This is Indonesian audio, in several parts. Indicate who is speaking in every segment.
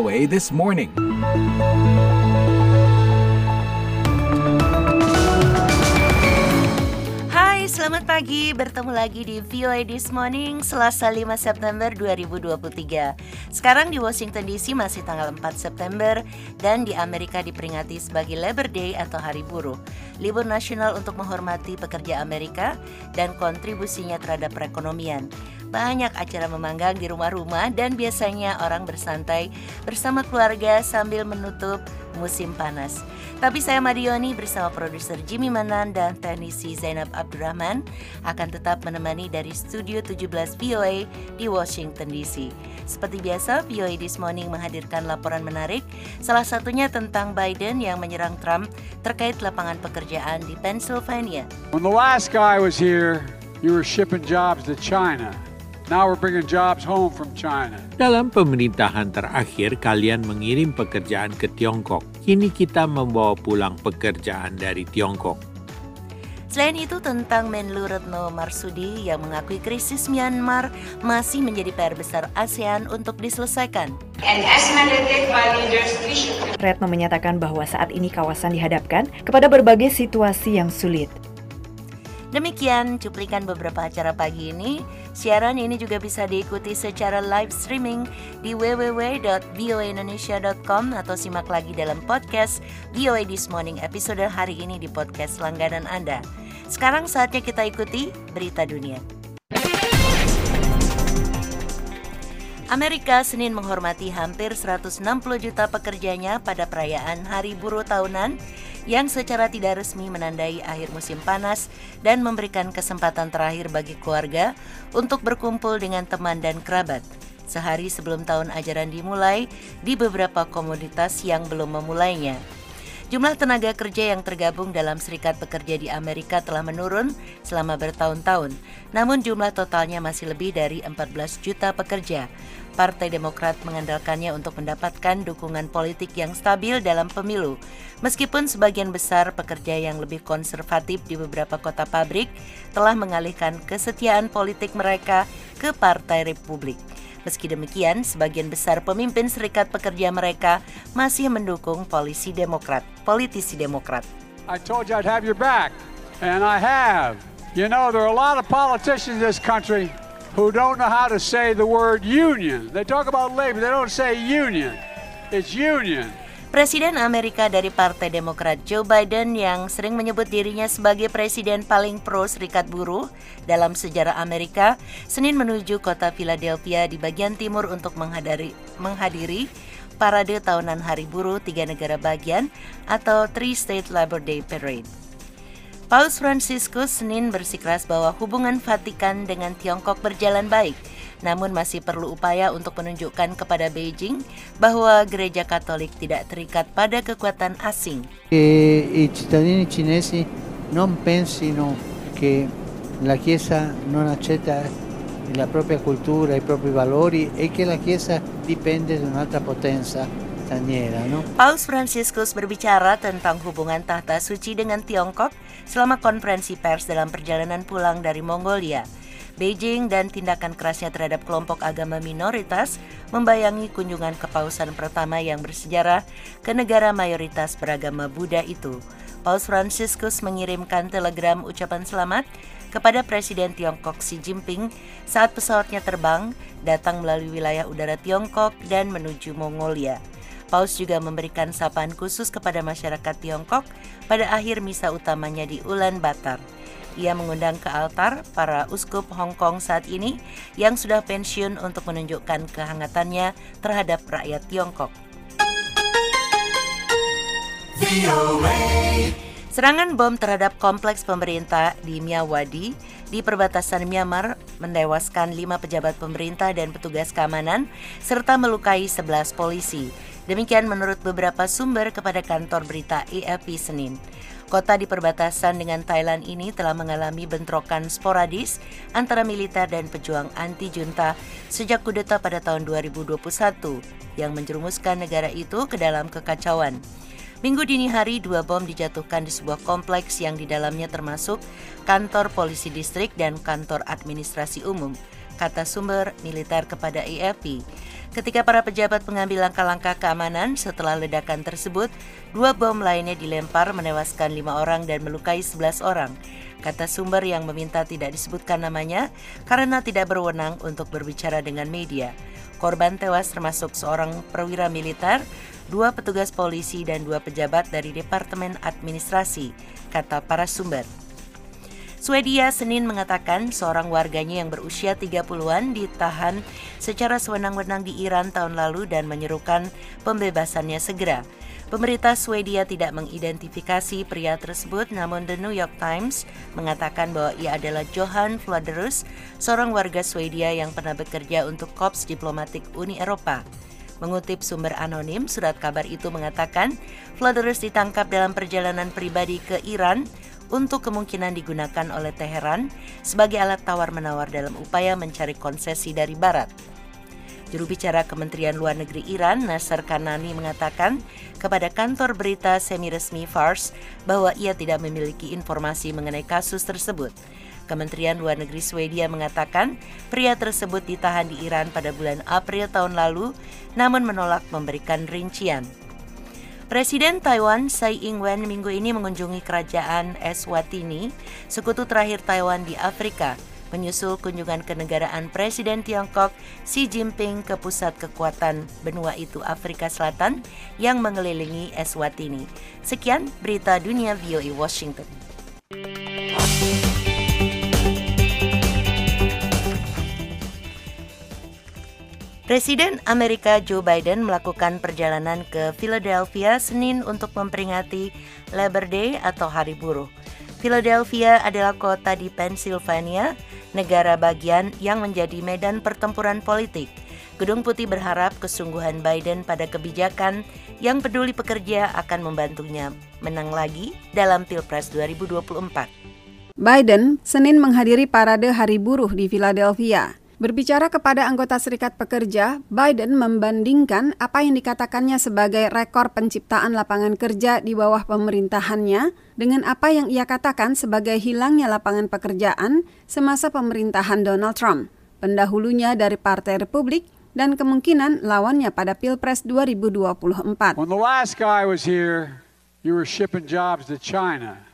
Speaker 1: VOA This Morning.
Speaker 2: Hai, selamat pagi. Bertemu lagi di VOA This Morning Selasa 5 September 2023. Sekarang di Washington DC masih tanggal 4 September dan di Amerika diperingati sebagai Labor Day atau Hari Buruh. Libur nasional untuk menghormati pekerja Amerika dan kontribusinya terhadap perekonomian. Banyak acara memanggang di rumah-rumah dan biasanya orang bersantai bersama keluarga sambil menutup musim panas. Tapi saya Madioni bersama produser Jimmy Manan dan teknisi Zainab Abdurrahman akan tetap menemani dari Studio 17 VOA di Washington DC. Seperti biasa, VOA This Morning menghadirkan laporan menarik, salah satunya tentang Biden yang menyerang Trump terkait lapangan pekerjaan di Pennsylvania.
Speaker 3: When the last guy was here, you were shipping jobs to China. Now we're bringing jobs home from China.
Speaker 4: Dalam pemerintahan terakhir, kalian mengirim pekerjaan ke Tiongkok. Kini kita membawa pulang pekerjaan dari Tiongkok.
Speaker 2: Selain itu tentang Menlu Retno Marsudi yang mengakui krisis Myanmar masih menjadi PR besar ASEAN untuk diselesaikan.
Speaker 5: Retno menyatakan bahwa saat ini kawasan dihadapkan kepada berbagai situasi yang sulit.
Speaker 2: Demikian cuplikan beberapa acara pagi ini. Siaran ini juga bisa diikuti secara live streaming di www.voaindonesia.com atau simak lagi dalam podcast VOA This Morning episode hari ini di podcast langganan Anda. Sekarang saatnya kita ikuti berita dunia. Amerika Senin menghormati hampir 160 juta pekerjanya pada perayaan Hari Buruh tahunan yang secara tidak resmi menandai akhir musim panas dan memberikan kesempatan terakhir bagi keluarga untuk berkumpul dengan teman dan kerabat. Sehari sebelum tahun ajaran dimulai di beberapa komoditas yang belum memulainya. Jumlah tenaga kerja yang tergabung dalam serikat pekerja di Amerika telah menurun selama bertahun-tahun. Namun jumlah totalnya masih lebih dari 14 juta pekerja. Partai Demokrat mengandalkannya untuk mendapatkan dukungan politik yang stabil dalam pemilu. Meskipun sebagian besar pekerja yang lebih konservatif di beberapa kota pabrik telah mengalihkan kesetiaan politik mereka ke Partai Republik. Meski demikian, sebagian besar pemimpin serikat pekerja mereka masih mendukung polisi Demokrat, politisi Demokrat.
Speaker 3: I told you I'd have your back, and I have. You know, there are a lot of politicians in this country who don't know how to say the word union. They talk about labor, they don't say union. It's union.
Speaker 2: Presiden Amerika dari Partai Demokrat Joe Biden yang sering menyebut dirinya sebagai presiden paling pro serikat buruh dalam sejarah Amerika, Senin menuju kota Philadelphia di bagian timur untuk menghadiri, menghadiri parade tahunan Hari Buruh tiga negara bagian atau Three State Labor Day Parade. Paus Franciscus Senin bersikeras bahwa hubungan Vatikan dengan Tiongkok berjalan baik – namun masih perlu upaya untuk menunjukkan kepada Beijing bahwa gereja Katolik tidak terikat pada kekuatan asing.
Speaker 6: Che i cittadini cinesi non pensino che la Chiesa non accetta la propria cultura, i propri valori e che la Chiesa dipende da un'altra potenza?
Speaker 2: Paus Franciscus berbicara tentang hubungan tahta suci dengan Tiongkok selama konferensi pers dalam perjalanan pulang dari Mongolia. Beijing dan tindakan kerasnya terhadap kelompok agama minoritas membayangi kunjungan kepausan pertama yang bersejarah ke negara mayoritas beragama Buddha itu. Paus Franciscus mengirimkan telegram ucapan selamat kepada Presiden Tiongkok Xi Jinping saat pesawatnya terbang datang melalui wilayah udara Tiongkok dan menuju Mongolia. Paus juga memberikan sapaan khusus kepada masyarakat Tiongkok pada akhir misa utamanya di Ulaanbaatar. Ia mengundang ke altar para uskup Hong Kong saat ini yang sudah pensiun untuk menunjukkan kehangatannya terhadap rakyat Tiongkok. Serangan bom terhadap kompleks pemerintah di Myanmar di perbatasan Myanmar menewaskan lima pejabat pemerintah dan petugas keamanan serta melukai 11 polisi. Demikian menurut beberapa sumber kepada kantor berita AFP Senin. Kota di perbatasan dengan Thailand ini telah mengalami bentrokan sporadis antara militer dan pejuang anti-junta sejak kudeta pada tahun 2021 yang menjerumuskan negara itu ke dalam kekacauan. Minggu dini hari, dua bom dijatuhkan di sebuah kompleks yang di dalamnya termasuk kantor polisi distrik dan kantor administrasi umum. Kata sumber militer kepada AFP. Ketika para pejabat mengambil langkah-langkah keamanan setelah ledakan tersebut, dua bom lainnya dilempar menewaskan lima orang dan melukai sebelas orang. Kata sumber yang meminta tidak disebutkan namanya karena tidak berwenang untuk berbicara dengan media. Korban tewas termasuk seorang perwira militer, dua petugas polisi dan dua pejabat dari Departemen Administrasi, kata para sumber. Swedia Senin mengatakan seorang warganya yang berusia 30-an ditahan secara sewenang-wenang di Iran tahun lalu dan menyerukan pembebasannya segera. Pemerintah Swedia tidak mengidentifikasi pria tersebut, namun The New York Times mengatakan bahwa ia adalah Johan Vladerus, seorang warga Swedia yang pernah bekerja untuk Korps Diplomatik Uni Eropa. Mengutip sumber anonim, surat kabar itu mengatakan Vladerus ditangkap dalam perjalanan pribadi ke Iran untuk kemungkinan digunakan oleh Teheran sebagai alat tawar-menawar dalam upaya mencari konsesi dari Barat. Juru bicara Kementerian Luar Negeri Iran, Nasser Kanani mengatakan kepada kantor berita semi-resmi Fars bahwa ia tidak memiliki informasi mengenai kasus tersebut. Kementerian Luar Negeri Swedia mengatakan pria tersebut ditahan di Iran pada bulan April tahun lalu, namun menolak memberikan rincian. Presiden Taiwan Tsai Ing-wen minggu ini mengunjungi kerajaan Eswatini, sekutu terakhir Taiwan di Afrika, menyusul kunjungan kenegaraan Presiden Tiongkok Xi Jinping ke pusat kekuatan benua itu Afrika Selatan yang mengelilingi Eswatini. Sekian berita dunia VOA Washington. Presiden Amerika Joe Biden melakukan perjalanan ke Philadelphia Senin untuk memperingati Labor Day atau Hari Buruh. Philadelphia adalah kota di Pennsylvania, negara bagian yang menjadi medan pertempuran politik. Gedung Putih berharap kesungguhan Biden pada kebijakan yang peduli pekerja akan membantunya menang lagi dalam Pilpres 2024.
Speaker 1: Biden Senin menghadiri parade Hari Buruh di Philadelphia. Berbicara kepada anggota Serikat Pekerja, Biden membandingkan apa yang dikatakannya sebagai rekor penciptaan lapangan kerja di bawah pemerintahannya dengan apa yang ia katakan sebagai hilangnya lapangan pekerjaan semasa pemerintahan Donald Trump, pendahulunya dari Partai Republik dan kemungkinan lawannya pada Pilpres 2024.
Speaker 3: When the last guy was here, you were shipping jobs to China.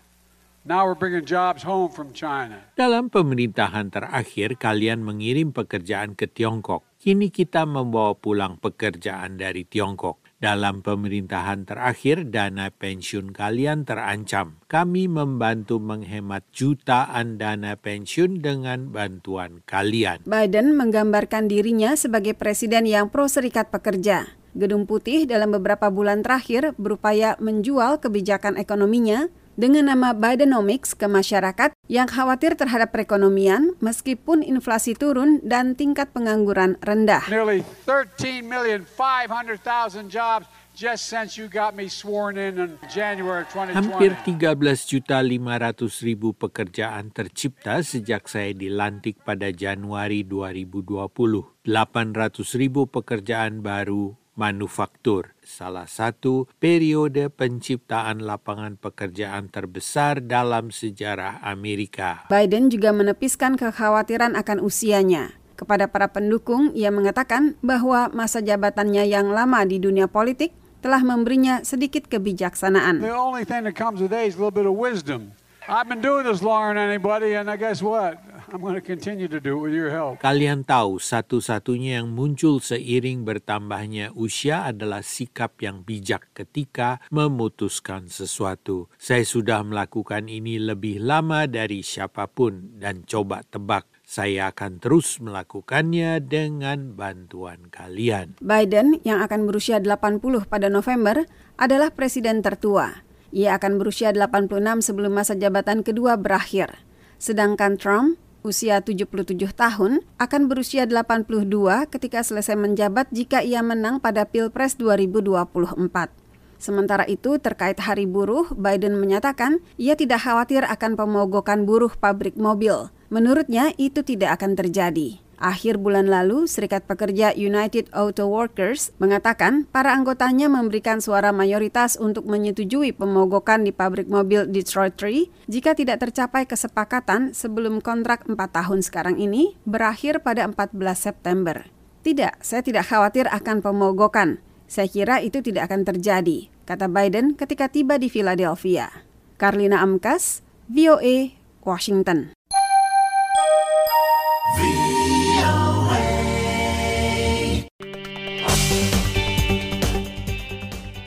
Speaker 3: Now we're bringing jobs home from China.
Speaker 4: Dalam pemerintahan terakhir, kalian mengirim pekerjaan ke Tiongkok. Kini kita membawa pulang pekerjaan dari Tiongkok. Dalam pemerintahan terakhir, dana pensiun kalian terancam. Kami membantu menghemat jutaan dana pensiun dengan bantuan kalian.
Speaker 1: Biden menggambarkan dirinya sebagai presiden yang pro serikat pekerja. Gedung Putih dalam beberapa bulan terakhir berupaya menjual kebijakan ekonominya dengan nama Bidenomics ke masyarakat yang khawatir terhadap perekonomian meskipun inflasi turun dan tingkat pengangguran rendah.
Speaker 3: Nearly 13,500,000 jobs just since you got me sworn in in January 2020.
Speaker 4: Hampir 13 juta 500 ribu pekerjaan tercipta sejak saya dilantik pada Januari 2020. 800 ribu pekerjaan baru manufaktur, salah satu periode penciptaan lapangan pekerjaan terbesar dalam sejarah Amerika.
Speaker 1: Biden juga menepiskan kekhawatiran akan usianya. Kepada para pendukung, ia mengatakan bahwa masa jabatannya yang lama di dunia politik telah memberinya sedikit kebijaksanaan.
Speaker 3: The only thing that comes with age is a little bit of wisdom. I've been doing this longer than anybody, and I guess what? I'm going to continue to do it with your help.
Speaker 4: Kalian tahu satu-satunya yang muncul seiring bertambahnya usia adalah sikap yang bijak ketika memutuskan sesuatu. Saya sudah melakukan ini lebih lama dari siapa pun dan coba tebak saya akan terus melakukannya dengan bantuan kalian.
Speaker 1: Biden yang akan berusia 80 pada November adalah presiden tertua. Ia akan berusia 86 sebelum masa jabatan kedua berakhir. Sedangkan Trump usia 77 tahun akan berusia 82 ketika selesai menjabat jika ia menang pada Pilpres 2024. Sementara itu, terkait Hari Buruh, Biden menyatakan ia tidak khawatir akan pemogokan buruh pabrik mobil. Menurutnya, itu tidak akan terjadi. Akhir bulan lalu, Serikat Pekerja United Auto Workers mengatakan para anggotanya memberikan suara mayoritas untuk menyetujui pemogokan di pabrik mobil Detroit 3 jika tidak tercapai kesepakatan sebelum kontrak 4 tahun sekarang ini berakhir pada 14 September. Tidak, saya tidak khawatir akan pemogokan. Saya kira itu tidak akan terjadi, kata Biden ketika tiba di Philadelphia. Karlina Amkas, VOA, Washington.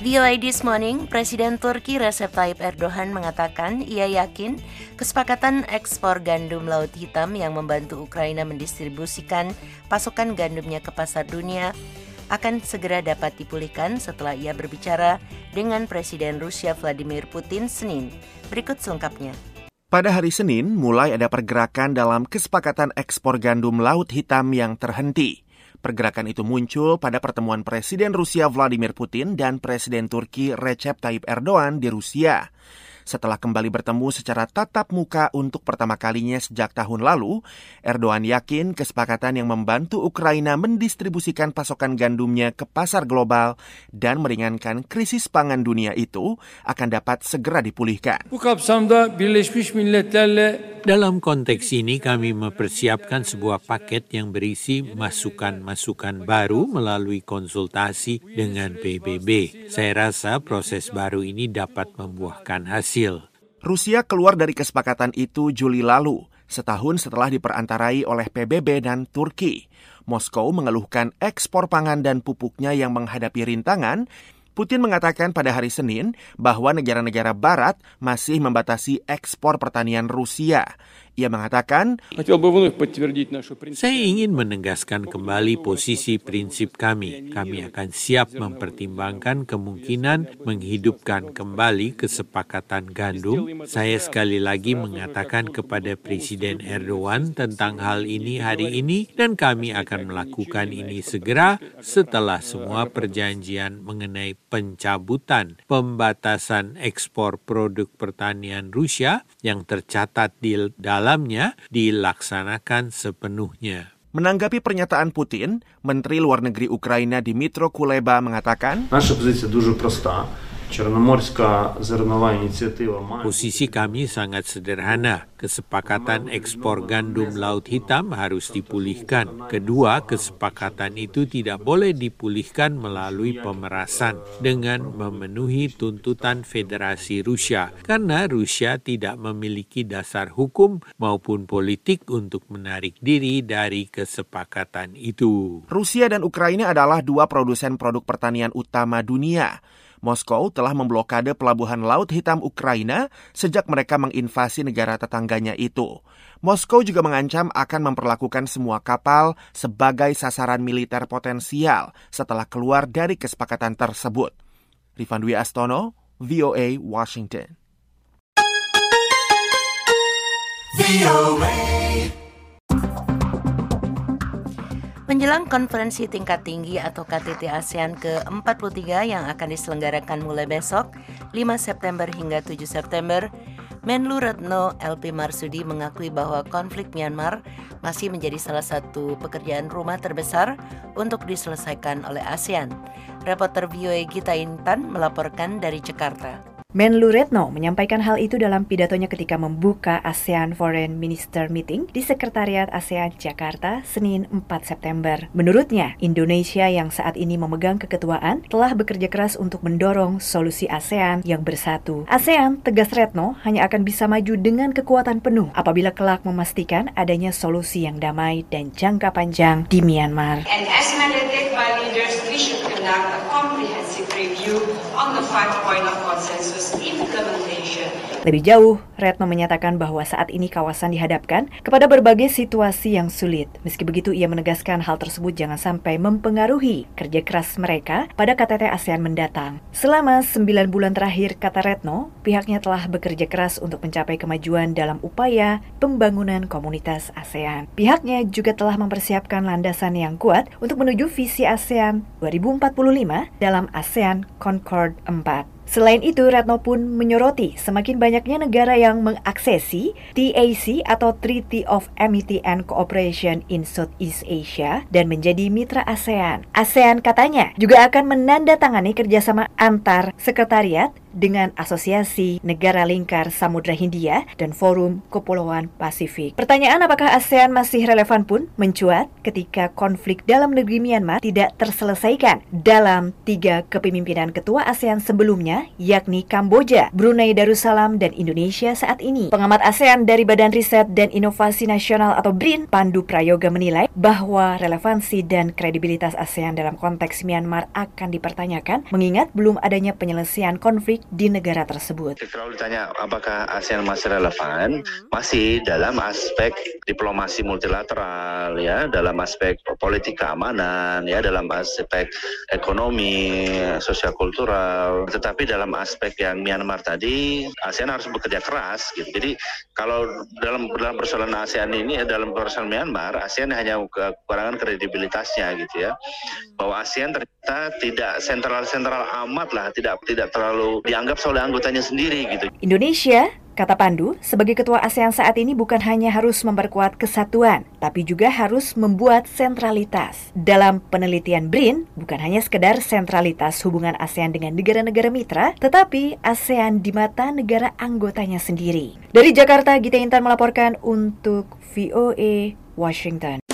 Speaker 2: VOA This Morning, Presiden Turki Recep Tayyip Erdogan mengatakan ia yakin kesepakatan ekspor gandum Laut Hitam yang membantu Ukraina mendistribusikan pasokan gandumnya ke pasar dunia akan segera dapat dipulihkan setelah ia berbicara dengan Presiden Rusia Vladimir Putin Senin. Berikut selengkapnya.
Speaker 7: Pada hari Senin, mulai ada pergerakan dalam kesepakatan ekspor gandum Laut Hitam yang terhenti. Pergerakan itu muncul pada pertemuan Presiden Rusia Vladimir Putin dan Presiden Turki Recep Tayyip Erdogan di Rusia. Setelah kembali bertemu secara tatap muka untuk pertama kalinya sejak tahun lalu, Erdogan yakin kesepakatan yang membantu Ukraina mendistribusikan pasokan gandumnya ke pasar global dan meringankan krisis pangan dunia itu akan dapat segera dipulihkan.
Speaker 8: Bu kapsamda Birleşmiş Milletler'le
Speaker 4: dalam konteks ini kami mempersiapkan sebuah paket yang berisi masukan-masukan baru melalui konsultasi dengan PBB. Saya rasa proses baru ini dapat membuahkan hasil.
Speaker 7: Rusia keluar dari kesepakatan itu Juli lalu, setahun setelah diperantarai oleh PBB dan Turki. Moskow mengeluhkan ekspor pangan dan pupuknya yang menghadapi rintangan Putin mengatakan pada hari Senin bahwa negara-negara Barat masih membatasi ekspor pertanian Rusia. Ia mengatakan,
Speaker 4: Saya ingin menegaskan kembali posisi prinsip kami. Kami akan siap mempertimbangkan kemungkinan menghidupkan kembali kesepakatan gandum. Saya sekali lagi mengatakan kepada Presiden Erdogan tentang hal ini hari ini dan kami akan melakukan ini segera setelah semua perjanjian mengenai pencabutan pembatasan ekspor produk pertanian Rusia yang tercatat di dalam dalamnya dilaksanakan sepenuhnya.
Speaker 7: Menanggapi pernyataan Putin, Menteri Luar Negeri Ukraina Dimitro Kuleba mengatakan,
Speaker 4: Posisi kami sangat sederhana. Kesepakatan ekspor gandum laut hitam harus dipulihkan. Kedua, kesepakatan itu tidak boleh dipulihkan melalui pemerasan dengan memenuhi tuntutan Federasi Rusia karena Rusia tidak memiliki dasar hukum maupun politik untuk menarik diri dari kesepakatan itu.
Speaker 7: Rusia dan Ukraina adalah dua produsen produk pertanian utama dunia. Moskow telah memblokade pelabuhan Laut Hitam Ukraina sejak mereka menginvasi negara tetangganya itu. Moskow juga mengancam akan memperlakukan semua kapal sebagai sasaran militer potensial setelah keluar dari kesepakatan tersebut. Rifan Dwi Astono, VOA, Washington. VOA.
Speaker 2: Menjelang konferensi tingkat tinggi atau KTT ASEAN ke-43 yang akan diselenggarakan mulai besok 5 September hingga 7 September, Menlu Retno LP Marsudi mengakui bahwa konflik Myanmar masih menjadi salah satu pekerjaan rumah terbesar untuk diselesaikan oleh ASEAN. Reporter VOA Gita Intan melaporkan dari Jakarta.
Speaker 5: Menlu Retno menyampaikan hal itu dalam pidatonya ketika membuka ASEAN Foreign Minister Meeting di Sekretariat ASEAN Jakarta Senin 4 September. Menurutnya, Indonesia yang saat ini memegang keketuaan telah bekerja keras untuk mendorong solusi ASEAN yang bersatu. ASEAN, tegas Retno, hanya akan bisa maju dengan kekuatan penuh apabila kelak memastikan adanya solusi yang damai dan jangka panjang di Myanmar.
Speaker 9: And as mandated by leaders, we should conduct a comprehensive review on the five-point consensus in the
Speaker 5: lebih jauh, Retno menyatakan bahwa saat ini kawasan dihadapkan kepada berbagai situasi yang sulit. Meski begitu, ia menegaskan hal tersebut jangan sampai mempengaruhi kerja keras mereka pada KTT ASEAN mendatang. Selama sembilan bulan terakhir, kata Retno, pihaknya telah bekerja keras untuk mencapai kemajuan dalam upaya pembangunan komunitas ASEAN. Pihaknya juga telah mempersiapkan landasan yang kuat untuk menuju visi ASEAN 2045 dalam ASEAN Concord 4. Selain itu, Retno pun menyoroti semakin banyaknya negara yang mengaksesi TAC atau Treaty of Amity and Cooperation in Southeast Asia dan menjadi mitra ASEAN. ASEAN katanya juga akan menandatangani kerjasama antar sekretariat dengan Asosiasi Negara Lingkar Samudra Hindia dan Forum Kepulauan Pasifik. Pertanyaan apakah ASEAN masih relevan pun mencuat ketika konflik dalam negeri Myanmar tidak terselesaikan dalam tiga kepemimpinan ketua ASEAN sebelumnya, yakni Kamboja, Brunei Darussalam, dan Indonesia saat ini. Pengamat ASEAN dari Badan Riset dan Inovasi Nasional atau BRIN, Pandu Prayoga menilai bahwa relevansi dan kredibilitas ASEAN dalam konteks Myanmar akan dipertanyakan mengingat belum adanya penyelesaian konflik di negara tersebut.
Speaker 10: Kalau ditanya apakah ASEAN masih relevan, masih dalam aspek diplomasi multilateral ya, dalam aspek politik keamanan ya, dalam aspek ekonomi, sosial kultural, tetapi dalam aspek yang Myanmar tadi ASEAN harus bekerja keras gitu. Jadi kalau dalam dalam persoalan ASEAN ini dalam persoalan Myanmar, ASEAN hanya kekurangan kredibilitasnya gitu ya. Bahwa ASEAN ternyata tidak sentral-sentral amat lah, tidak tidak terlalu dianggap oleh anggotanya sendiri gitu.
Speaker 5: Indonesia Kata Pandu, sebagai ketua ASEAN saat ini bukan hanya harus memperkuat kesatuan, tapi juga harus membuat sentralitas. Dalam penelitian BRIN, bukan hanya sekedar sentralitas hubungan ASEAN dengan negara-negara mitra, tetapi ASEAN di mata negara anggotanya sendiri. Dari Jakarta, Gita Intan melaporkan untuk VOA Washington.